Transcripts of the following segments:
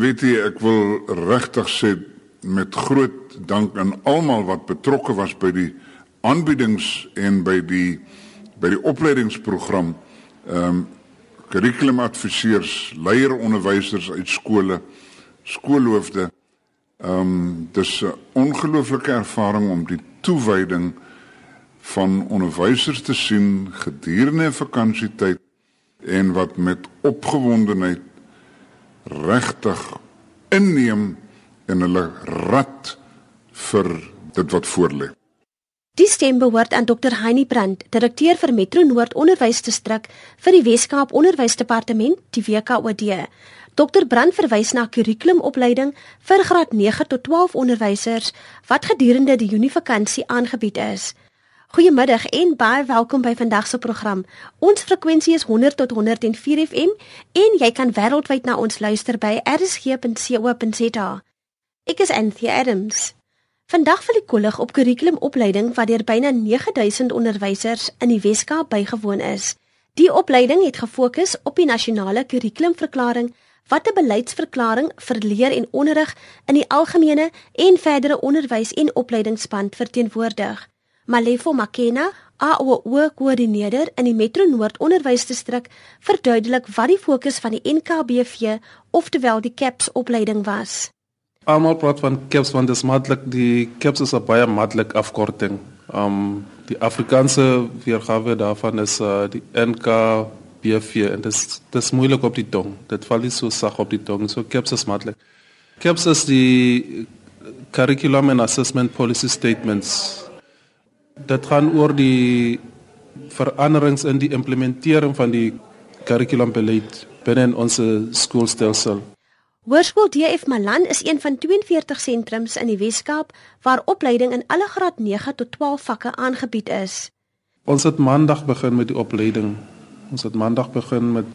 Weet jy, ek wil regtig sê met groot dank aan almal wat betrokke was by die aanbiedings en by die by die opleidingsprogram ehm um, kurrikulumadviseurs, leieronderwysers uit skole, skoolhoofde. Ehm um, dis 'n ongelooflike ervaring om die toewyding van onderwysers te sien gedurende vakansietyd en wat met opgewondenheid regtig inneem en hulle rad vir dit wat voorlê. Die stem behoort aan Dr. Heinie Brandt, direkteur vir Metro Noord Onderwysdistrik vir die Wes-Kaap Onderwysdepartement, die WKOD. Dr. Brandt verwys na kurrikulumopleiding vir graad 9 tot 12 onderwysers wat gedurende die Junie vakansie aangebied is. Goeiemiddag en baie welkom by vandag se program. Ons frekwensie is 100 tot 104 FM en jy kan wêreldwyd na ons luister by rsg.co.za. Ek is Anthea Adams. Vandag wil ek kollig op kurrikulumopleiding wat deur byna 9000 onderwysers in die Weskaap bygewoon is. Die opleiding het gefokus op die nasionale kurrikulumverklaring wat 'n beleidsverklaring vir leer en onderrig in die algemene en verdere onderwys en opleidingspand verteenwoordig. Malefo Makena, AOO koördineerder in die Metro Noord Onderwysdistrik, verduidelik wat die fokus van die NKBV, oftewel die CAPS opleiding was. Almal praat van CAPS want dit is maklik, die CAPS is 'n baie maklik afkorting. Um die Afrikaanse weergawe daarvan is uh, die NKBV en dit is dis moeilik op die tong. Dit val nie so sag op die tong, so CAPS is maklik. CAPS is die Curriculum and Assessment Policy Statements dit gaan oor die veranderings in die implementering van die kurrikulumbeleid binne in ons skoolstelsel. Hoërskool DF Malan is een van 42 sentrums in die Wes-Kaap waar opleiding in alle graad 9 tot 12 vakke aangebied is. Ons het maandag begin met die opleiding. Ons het maandag begin met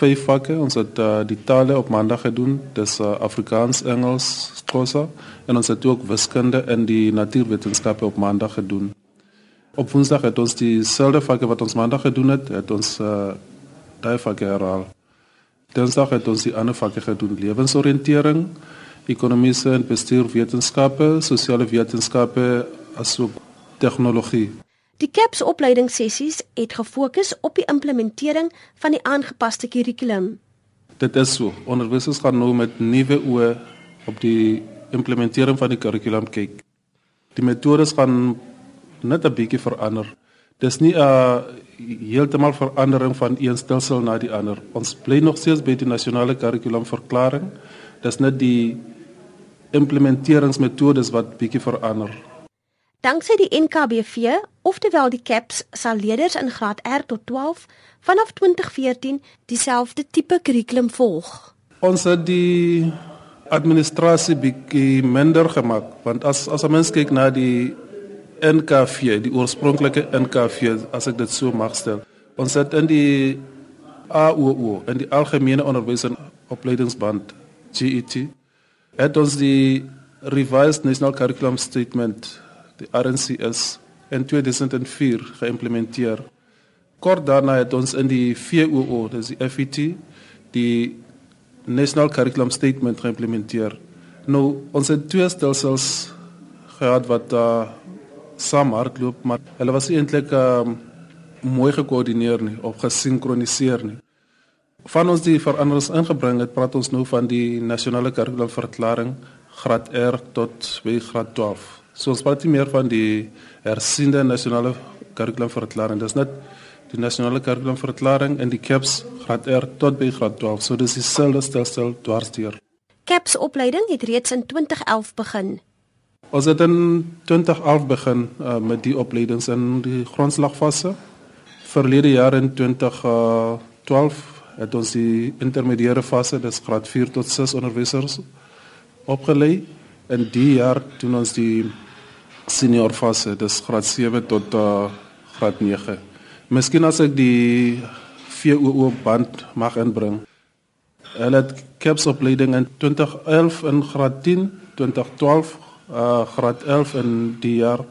vyf vakke. Ons het uh, die tale op maandag gedoen. Dis uh, Afrikaans, Engels, Xhosa en ons het ook wiskunde in die natuurwetenskappe op maandag gedoen. Op Woensdag het ons dieselfde vakke wat ons Maandag gedoen het, het ons uh daai vakke herhaal. Dinsdag het ons die ander vakke gedoen: lewensoriëntering, ekonomiese en bestuurwetenskappe, sosiale wetenskappe asook tegnologie. Die CAPS opleidingssessies het gefokus op die implementering van die aangepaste kurrikulum. Dit is so. Onderwysers gaan nou met nuwe oë op die implementering van die kurrikulum kyk. Die metodes gaan net 'n bietjie verander. Dis nie 'n heeltemal verandering van een stelsel na die ander. Ons bly nog steeds by die nasionale kurrikulumverklaring. Dis net die implementeringsmetodes wat bietjie verander. Danksy die NKBV, oftewel die CAPS, sal leerders in graad R tot 12 vanaf 2014 dieselfde tipe kurrikulum volg. Ons het die administrasie bietjie minder gemaak want as as 'n mens kyk na die NKV, die oorspronklike NKV as ek dit so mag stel. Ons het in die AOO, in die algemene onderwys en opleidingsband GET, het ons die revised national curriculum statement, die RNCS in 2004 geïmplementeer. Kort daarna het ons in die VOO, dis die FET, die national curriculum statement geïmplementeer. Nou ons het twee stelsels gehad wat uh, saam hardloop, maar hulle was eintlik um, mooi gekoördineer nie of gesinkroniseer nie. Van ons die veranderings ingebring het, praat ons nou van die nasionale kurrikulumverklaring graad R tot by graad 12. So ons praat nie meer van die hersiende nasionale kurrikulumverklaring, dis net die nasionale kurrikulumverklaring en die CAPS graad R tot by graad 12. So dis dieselfde stelsel dwarsdeur. CAPS opleiding het reeds in 2011 begin. Ons het in 2011 begin uh, met die opleidings in die grondslagfase. Verlede jaar in 2012 het ons die intermediêre fase, dis graad 4 tot 6 onderwysers opgelei. In die jaar doen ons die senior fase, dis graad 7 tot uh, graad 9. Miskien as ek die VOO band mag inbring. Hulle het CAPS opleiding in 2011 in graad 10, 2012 uh graad 11 in die jaar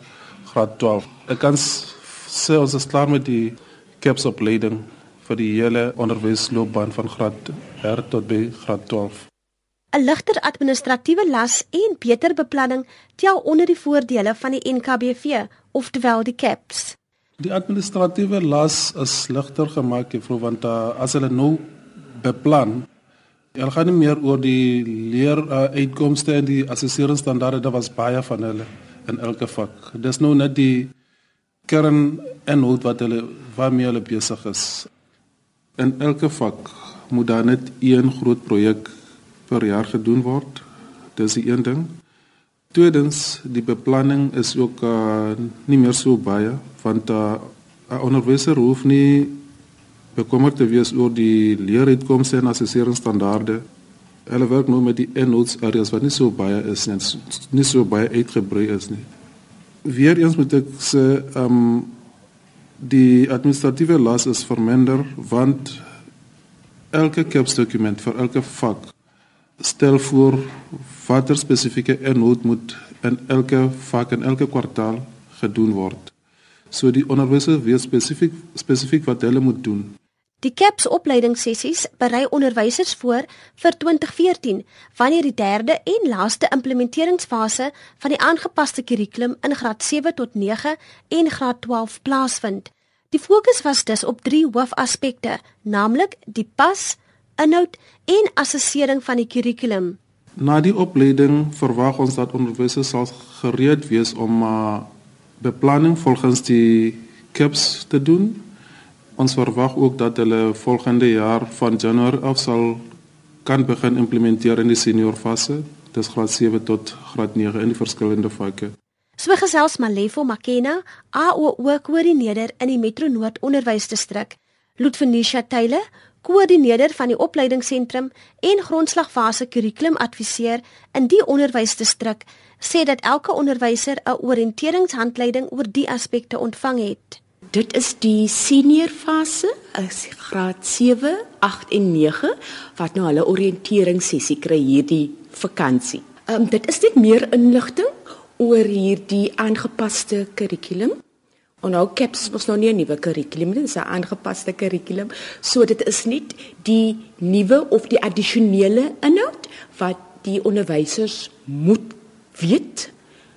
graad 12. Ek kan sê ons is klaar met die CAPS opleiding vir die hele onderwysloopbaan van graad R tot by graad 12. 'n Ligter administratiewe las en beter beplanning tel onder die voordele van die NKBV, oftewel die CAPS. Die administratiewe las is ligter gemaak, juffrou, want uh, as hulle nou beplan, hulle gaan nie meer oor die leer uh, uitkomste en die assesseringsstandaarde, daar was baie van hulle in elke vak. Dis nou net die kern en hoe wat hulle waarmee hulle besig is. In elke vak moet daar net een groot projek per jaar gedoen word. Dis die een ding. Tweedens, die beplanning is ook uh, nie meer so baie want uh, 'n onderwyser hoef nie bekommerd te wees oor die leeruitkomste en assesseringsstandaarde. Hulle werk nou met die inhouds areas wat nie so baie is nie, nie so baie uitgebrei is nie. Weereens moet ek sê, ehm um, die administratiewe las is verminder want elke kapsdokument vir elke vak stel voor watter spesifieke inhoud moet in elke vak en elke kwartaal gedoen word. So die onderwysers weet spesifiek spesifiek wat hulle moet doen. Die CAPS opleidingssessies berei onderwysers voor vir 2014 wanneer die derde en laaste implementeringsfase van die aangepaste kurrikulum in graad 7 tot 9 en graad 12 plaasvind. Die fokus was dus op drie hoofaspekte, naamlik die pas, inhoud en assessering van die kurrikulum. Na die opleiding verwag ons dat onderwysers sal gereed wees om uh, beplanning volgens die CAPS te doen Ons verwag ook dat hulle volgende jaar van Januarie af sal kan begin implementeer in die senior fase. Dis graad 7 tot graad 9 in die verskillende vakke. So gesels Malefo Makena, AOO koördineerder in die Metro Noord Onderwysdistrik, Ludvenisha Taylor, koördineerder van die opleidingsentrum en grondslagfase kurrikulumadviseur in die onderwysdistrik, sê dat elke onderwyser 'n oriënteringshandleiding oor die aspekte ontvang het. Dit is die senior fase, is graad 7, 8 en 9 wat nou hulle oriënteringssessie kry hierdie vakansie. Ehm um, dit is net meer inligting oor hierdie aangepaste kurrikulum. En nou caps was nog nie 'n nuwe kurrikulum nie, dis 'n aangepaste kurrikulum. So dit is net die nuwe of die addisionele inhoud wat die onderwysers moet weet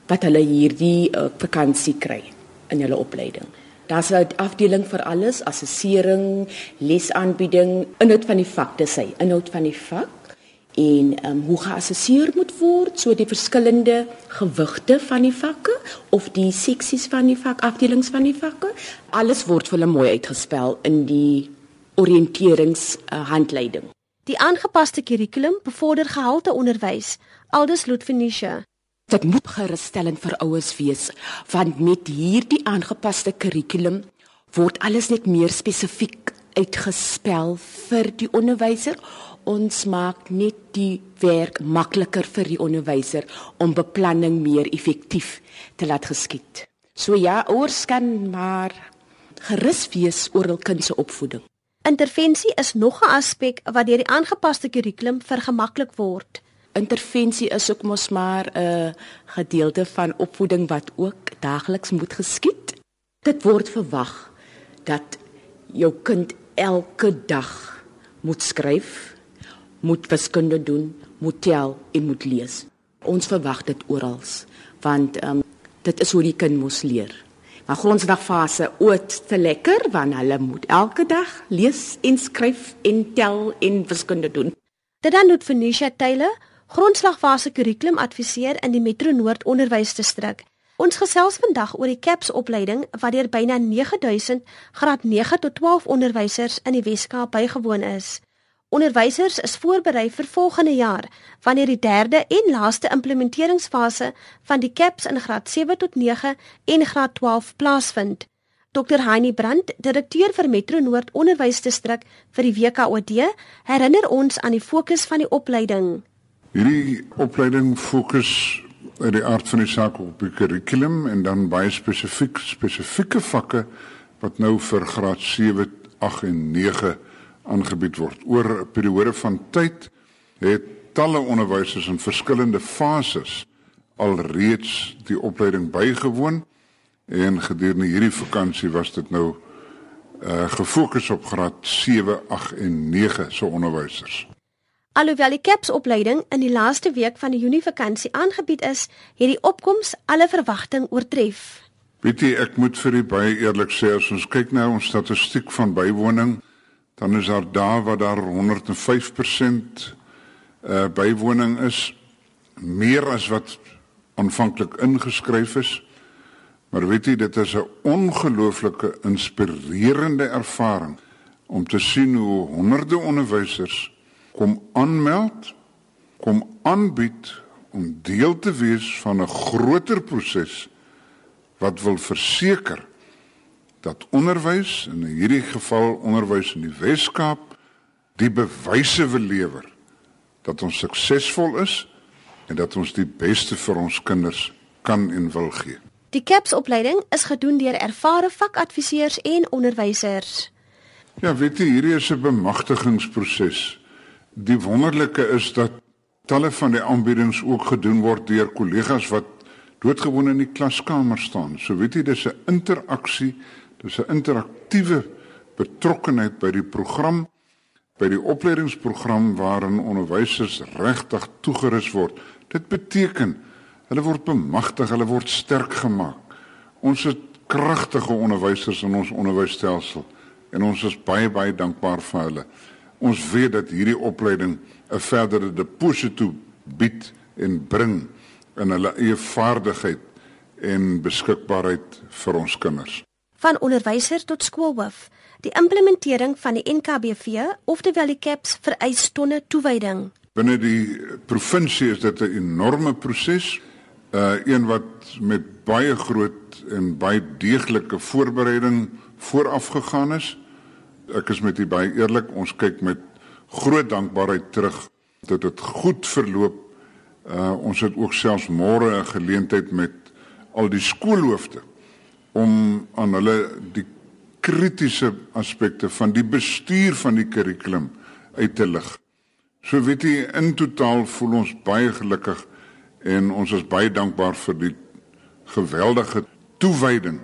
wat hulle hierdie uh, vakansie kry in hulle opleiding. Daar's 'n afdeling vir alles, assessering, lesaanbieding, inhoud van die vak, dis hy, inhoud van die vak en ehm um, hoe geassesseer moet word, so die verskillende gewigte van die vakke of die seksies van die vak, afdelings van die vakke, alles word vir hulle mooi uitgespel in die oriënterings uh, handleiding. Die aangepaste kurrikulum bevorder gehalte onderwys, aldus Ludvenisha. Dit moet gerusstellend vir ouers wees want met hierdie aangepaste kurrikulum word alles net meer spesifiek uitgespel vir die onderwyser. Ons maak net die werk makliker vir die onderwyser om beplanning meer effektief te laat geskied. So ja, ouers kan maar gerus wees oor hul kind se opvoeding. Intervensie is nog 'n aspek wat deur die aangepaste kurrikulum vergemaklik word intervensie is ook mos maar 'n gedeelte van opvoeding wat ook daagliks moet geskied. Dit word verwag dat jou kind elke dag moet skryf, moet wiskunde doen, moet tel en moet lees. Ons verwag dit oral, want um, dit is hoe die kind moet leer. Maar grondslagfase ooit te lekker want hulle moet elke dag lees en skryf en tel en wiskunde doen. Dit dan moet Venetia Taylor grondslagfase kurrikulum adviseer in die Metro Noord Onderwysdistrik. Ons gesels vandag oor die CAPS opleiding wat deur byna 9000 graad 9 tot 12 onderwysers in die Weskaap bygewoon is. Onderwysers is voorberei vir volgende jaar wanneer die derde en laaste implementeringsfase van die CAPS in graad 7 tot 9 en graad 12 plaasvind. Dr Heinie Brandt, direkteur vir Metro Noord Onderwysdistrik vir die WKOD, herinner ons aan die fokus van die opleiding. Hierdie opleiding fokus uit die aard van die saak op die kurrikulum en dan baie spesifiek spesifieke vakke wat nou vir graad 7, 8 en 9 aangebied word. Oor 'n periode van tyd het talle onderwysers in verskillende fases alreeds die opleiding bygewoon en gedurende hierdie vakansie was dit nou uh gefokus op graad 7, 8 en 9 se so onderwysers. Alhoewel die CAPS opleiding in die laaste week van die Junie vakansie aangebied is, het die opkoms alle verwagting oortref. Weet jy, ek moet vir u baie eerlik sê as ons kyk na ons statistiek van bywoning, dan is daar daar waar daar 105% uh bywoning is meer as wat aanvanklik ingeskryf is. Maar weet jy, dit is 'n ongelooflike inspirerende ervaring om te sien hoe honderde onderwysers kom aanmeld, kom aanbied om deel te wees van 'n groter proses wat wil verseker dat onderwys in hierdie geval onderwys in die Wes-Kaap die bewyse wil lewer dat ons suksesvol is en dat ons die beste vir ons kinders kan en wil gee. Die CAPS opleiding is gedoen deur ervare vakadviseurs en onderwysers. Ja, weet jy, hierdie is 'n bemagtigingsproses. Die wonderlike is dat talle van die aanbiedings ook gedoen word deur kollegas wat doodgewoon in die klaskamer staan. So weet jy, dis 'n interaksie, dis 'n interaktiewe betrokkenheid by die program by die opleidingsprogram waarin onderwysers regtig toegerus word. Dit beteken hulle word bemagtig, hulle word sterk gemaak. Ons het kragtige onderwysers in ons onderwysstelsel en ons is baie baie dankbaar vir hulle. Ons weet dat hierdie opleiding 'n verdere deposito bied en bring in hulle eie vaardigheid en beskikbaarheid vir ons kinders. Van onderwyser tot skoolhoof Die implementering van die NKBV, oftewel die CAPS, vereis tonne toewyding. Binne die provinsie is dit 'n enorme proses, uh een wat met baie groot en baie deeglike voorbereiding vooraf gegaan is. Ek is met u baie eerlik, ons kyk met groot dankbaarheid terug dat dit goed verloop. Uh ons het ook selfs môre 'n geleentheid met al die skoolhoofde om aan hulle die kritiese aspekte van die bestuur van die kurrikulum uit te lig. So weet jy in totaal voel ons baie gelukkig en ons is baie dankbaar vir die geweldige toewyding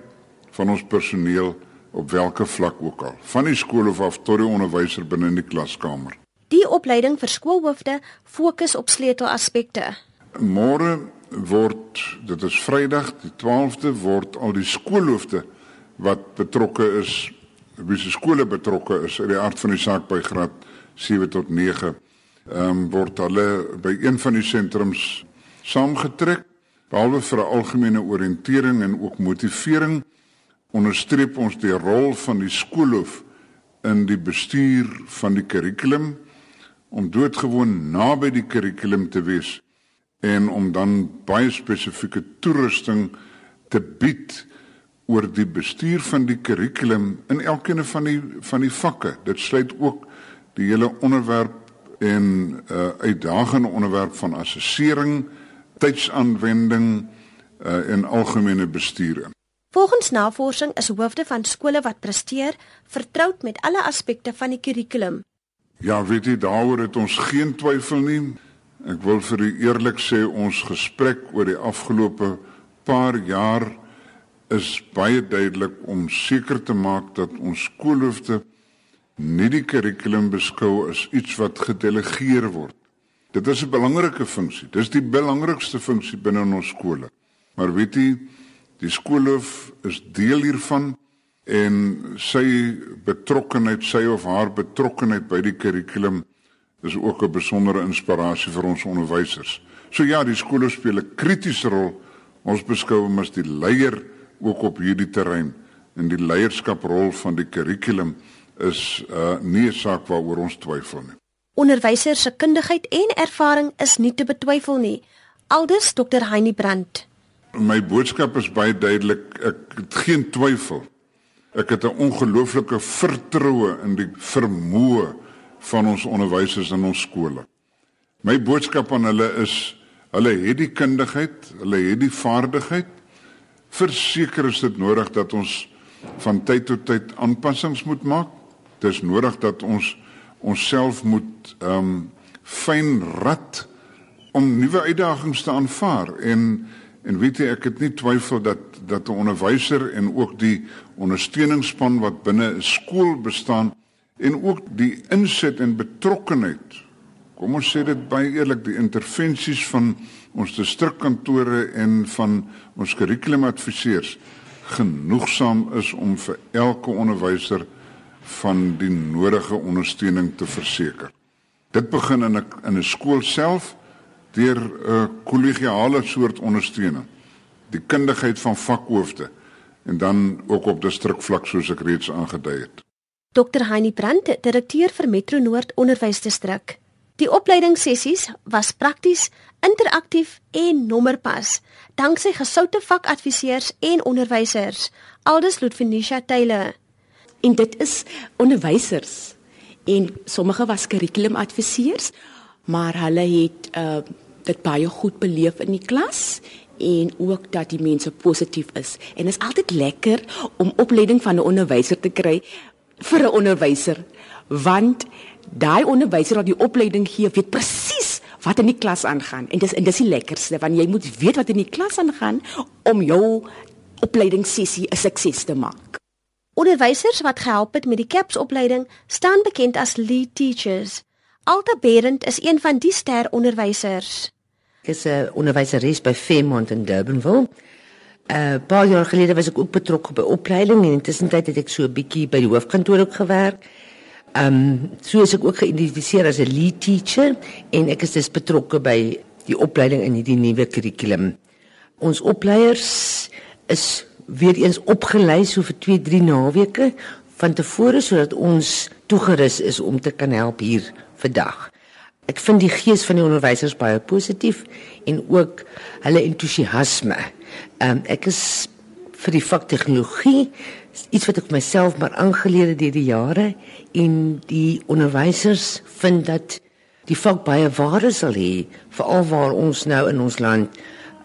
van ons personeel op watter vlak ook al, van die skool of af tot die onderwyser binne in die klaskamer. Die opleiding vir skoolhoofde fokus op sleutelaspekte. Môre word dit is Vrydag die 12de word al die skoolhoofde wat betrokke is, wie se skole betrokke is uit die aard van die saak by graad 7 tot 9, ehm um, word hulle by een van die sentrums saamgetrek behalwe vir 'n algemene oriëntering en ook motivering onderstreep ons die rol van die skoolhoof in die bestuur van die kurrikulum om doodgewoon naby die kurrikulum te wees en om dan baie spesifieke toerusting te bied oor die bestuur van die kurrikulum in elkeen van die van die vakke. Dit sluit ook die hele onderwerp en uh, uitdagende onderwerp van assessering, tydsaanwending uh, en algemene bestuur. Volgens navorsing is hoofde van skole wat presteer vertroud met alle aspekte van die kurrikulum. Ja, weet jy, daaroor het ons geen twyfel nie. Ek wil vir u eerlik sê ons gesprek oor die afgelope paar jaar is baie duidelik om seker te maak dat ons skoolhoofde nie die kurrikulum beskou as iets wat gedelegeer word. Dit is 'n belangrike funksie. Dis die belangrikste funksie binne ons skole. Maar weet jy, die skoolhoof is deel hiervan en sy betrokkenheid, sy of haar betrokkenheid by die kurrikulum is ook 'n besondere inspirasie vir ons onderwysers. So ja, die skole speel 'n kritiese rol. Ons beskou hom as die leier ook op hierdie terrein en die leierskaprol van die kurrikulum is uh nie 'n saak waaroor ons twyfel nie. Onderwysers se kundigheid en ervaring is nie te betwyfel nie. Aldus Dr. Heinie Brandt. My boodskap is baie duidelik. Ek het geen twyfel. Ek het 'n ongelooflike vertroue in die vermoë van ons onderwysers in ons skole. My boodskap aan hulle is hulle het die kundigheid, hulle het die vaardigheid Verseker is dit nodig dat ons van tyd tot tyd aanpassings moet maak. Dis nodig dat ons onsself moet ehm um, fyn rat om nuwe uitdagings te aanvaar en en weet jy ek het nie twyfel dat dat 'n onderwyser en ook die ondersteuningsspan wat binne 'n skool bestaan en ook die inset en betrokkenheid kom ons sê dit baie eerlik, die intervensies van ons distrikkantore en van ons kurrikulumadviseurs genoegsaam is om vir elke onderwyser van die nodige ondersteuning te verseker. Dit begin in 'n in 'n skool self deur 'n kollegiale soort ondersteuning. Die kundigheid van vakhoofde en dan ook op distrikvlak soos ek reeds aangedui het. Dr Heinie Brandt, direkteur vir Metro Noord Onderwysdistrik. Die opleidingssessies was prakties, interaktief en nommerpas, danksy gesoute vakadviseurs en onderwysers. Aldus Ludvinisha Taylor. En dit is onderwysers en sommige was kurrikulumadviseurs, maar hulle het uh dit baie goed beleef in die klas en ook dat die mense positief is. En dit is altyd lekker om opleiding van 'n onderwyser te kry vir 'n onderwyser want daai onderwyser wat die opleiding gee weet presies wat in die klas aangaan en dis en dis die lekkerste want jy moet weet wat in die klas aangaan om jou opleidingssessie 'n sukses te maak. Onderwysers wat gehelp het met die CAPS opleiding staan bekend as lead teachers. Alta Berend is een van die ster onderwysers. Ek is 'n onderwyseres by Fairmont in Durbanville. 'n uh, Paar jaar gelede was ek ook betrokke by opleiding en intussen het ek so 'n bietjie by die hoofkantoor ook gewerk. Ehm um, so is ek ook geïdentifiseer as 'n lead teacher en ek is dus betrokke by die opleiding in hierdie nuwe kurrikulum. Ons opleiers is weer eens opgelei so vir 2, 3 naweke van tevore sodat ons toegerus is om te kan help hier vandag. Ek vind die gees van die onderwysers baie positief en ook hulle entoesiasme. Ehm um, ek is vir die vak tegnologie iets wat ek myself maar aangeleer het deur die jare en die onderwysers vind dat die vak baie waarde sal hê veral waar ons nou in ons land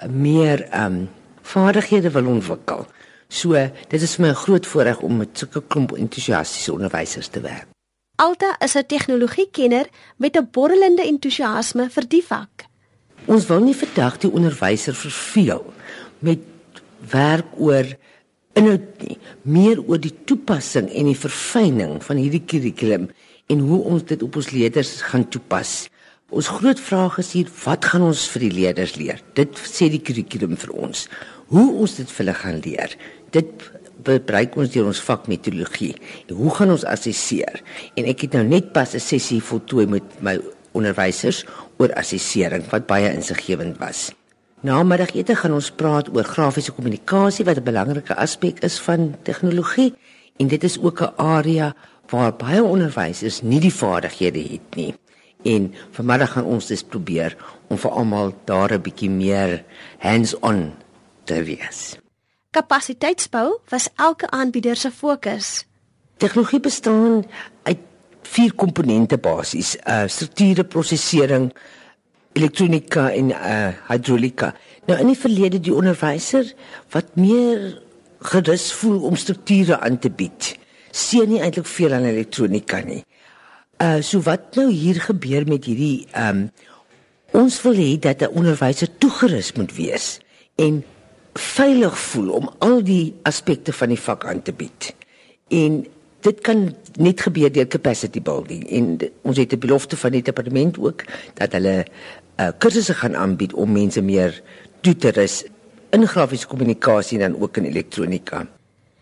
meer ehm um, vaardighede wil ontwikkel. So, dit is vir my 'n groot voorreg om met sulke klomp entoesiastiese onderwysers te werk. Alta is 'n tegnologiekenner met 'n borrelende entoesiasme vir die vak. Ons wil nie vandag die onderwyser verveel met werk oor inhoud nie, meer oor die toepassing en die verfyning van hierdie kurrikulum en hoe ons dit op ons leerders gaan toepas. Ons groot vraag is hier, wat gaan ons vir die leerders leer? Dit sê die kurrikulum vir ons. Hoe ons dit vir hulle gaan leer, dit bereik ons deur ons vakmetodologie. Hoe gaan ons assesseer? En ek het nou net pas 'n sessie voltooi met my onderwysers oor assessering wat baie insiggewend was. Namiddagete gaan ons praat oor grafiese kommunikasie wat 'n belangrike aspek is van tegnologie en dit is ook 'n area waar baie onderwysers nie die vaardighede het nie. En vanmiddag gaan ons dus probeer om vir almal daar 'n bietjie meer hands-on te wees. Kapasiteitsbou was elke aanbieder se fokus. Tegnologie bestaan uit vier komponente basies: uh strukture, prosesering, elektronika en uh hidrolika. Nou in die verlede die onderwyser wat meer gerus voel om strukture aan te bied, sien nie eintlik veel aan elektronika nie. Uh so wat nou hier gebeur met hierdie um ons wil hê dat 'n onderwyser toegerus moet wees en veilig voel om al die aspekte van die vak aan te bied. En dit kan net gebeur deur capacity building en ons het 'n belofte van die departement ook dat hulle uh, kursusse gaan aanbied om mense meer toe te rus in grafiese kommunikasie en dan ook in elektronika.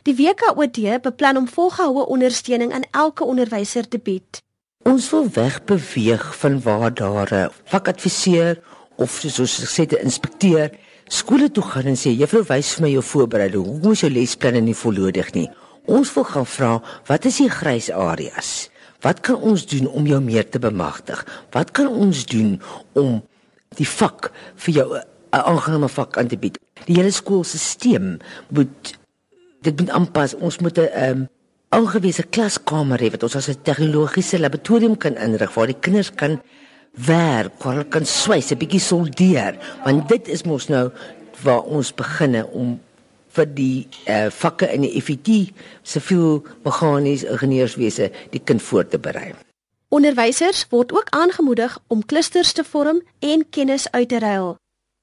Die WKOD beplan om volgehoue ondersteuning aan elke onderwyser te bied. Ons wil wegbeweeg van waar daar 'n vakadviseur of soos ek sê 'n inspekteur skole toe gaan en sê juffrou wys vir my jou voorbereiding. Hoe moes jou lesplanne nie volledig nie? Ons wil gaan vra, wat is die grys areas? Wat kan ons doen om jou meer te bemagtig? Wat kan ons doen om die vak vir jou 'n aangename vak aan te bied? Die hele skoolstelsel moet dit moet aanpas. Ons moet 'n um, aangewese klaskamer hê wat ons as 'n tegnologiese laboratorium kan inrig waar die kinders kan werk, waar hulle kan swys, 'n bietjie soldeer, want dit is mos nou waar ons beginne om vir die uh, vakke in die FET, siviel meganies ingenieurswese, die kind voor te berei. Onderwysers word ook aangemoedig om klusters te vorm en kennis uit te ruil.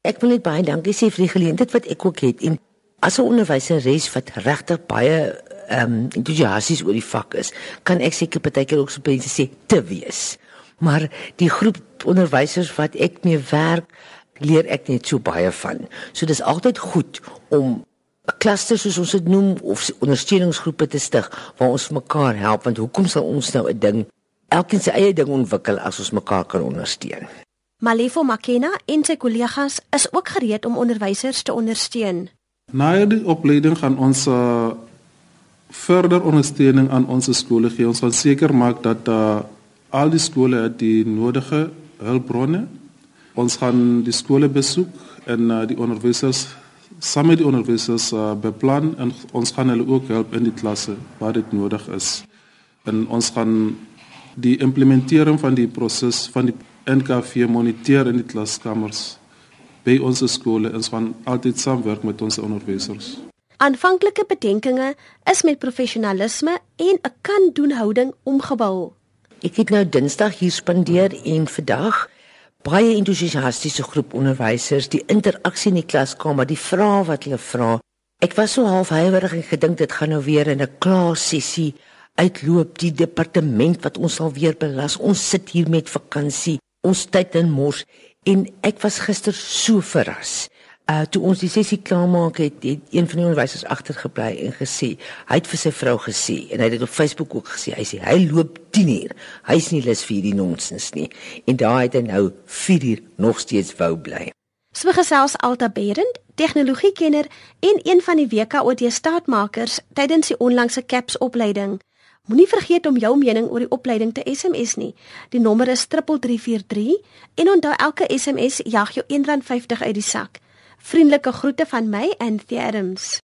Ek wil net baie dankie sê vir die geleentheid wat ek ook het en as 'n onderwyseres wat regtig baie ehm um, entoesiasties oor die vak is, kan ek seker partykeer ook so mense sê te wees Maar die groep onderwysers wat ek mee werk, leer ek net so baie van. So dis altyd goed om 'n kluster soos ons dit noem of ondersteuningsgroepe te stig waar ons mekaar help want hoekom sal ons nou 'n ding elkeen sy eie ding ontwikkel as ons mekaar kan ondersteun? Malefo Makena en sy kollegas is ook gereed om onderwysers te ondersteun. Na die opleiding gaan ons uh, verder ondersteuning aan ons skole gee. Ons gaan seker maak dat uh, al die skole die nodige hulpbronne. Ons gaan die skole besoek en uh, die onderwysers saam met die onderwysers uh, beplan en ons gaan hulle ook help in die klasse waar dit nodig is. En ons gaan die implementering van die proses van die NKV moniteer in die klaskamers by ons skole. Ons gaan altyd saamwerk met ons onderwysers. Aanvanklike bedenkinge is met professionalisme en 'n kan doen houding omgebou. Ek het nou Dinsdag hier spandeer en vandag baie entoesiastiese groep onderwysers, die interaksie in die klaskamer, die vrae wat hulle vra. Ek was so half huiwerig en gedink dit gaan nou weer in 'n klaassessie uitloop die departement wat ons sal weer belas. Ons sit hier met vakansie, ons tyd in mors en ek was gister so verras uh toe ons die sessie klaarmaak het, het een van die onderwysers agtergebly en gesê, hy het vir sy vrou gesê en hy het dit op Facebook ook gesê. Hy sê hy loop 10 uur. Hy's nie lus vir hierdie nonsens nie. En daar het hy nou 4 uur nog steeds wou bly. So gesels Alta Berend, tegnologiekenner en een van die WKOD staatmakers tydens die onlangse CAPS opleiding. Moenie vergeet om jou mening oor die opleiding te SMS nie. Die nommer is 3343 en onthou elke SMS jag jou R1.50 uit die sak. Vriendelike groete van my, Anthea Adams.